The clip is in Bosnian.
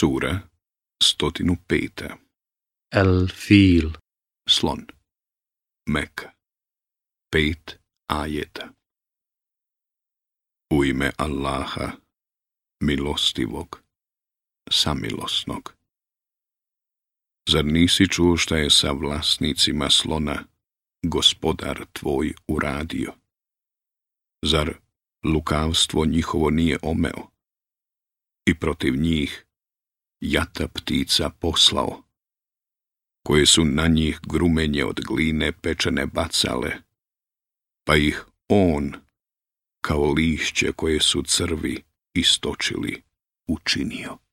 Sura 105 El Fil Slon Mekka 5 ajeta U ime Allaha, milostivog, samilosnog. Zar nisi čuo šta je sa vlasnicima slona gospodar tvoj uradio? Zar lukavstvo njihovo nije omeo? I protiv njih jata ptica poslao, koje su na njih grumenje od gline pečene bacale, pa ih on, kao lišće koje su crvi, istočili učinio.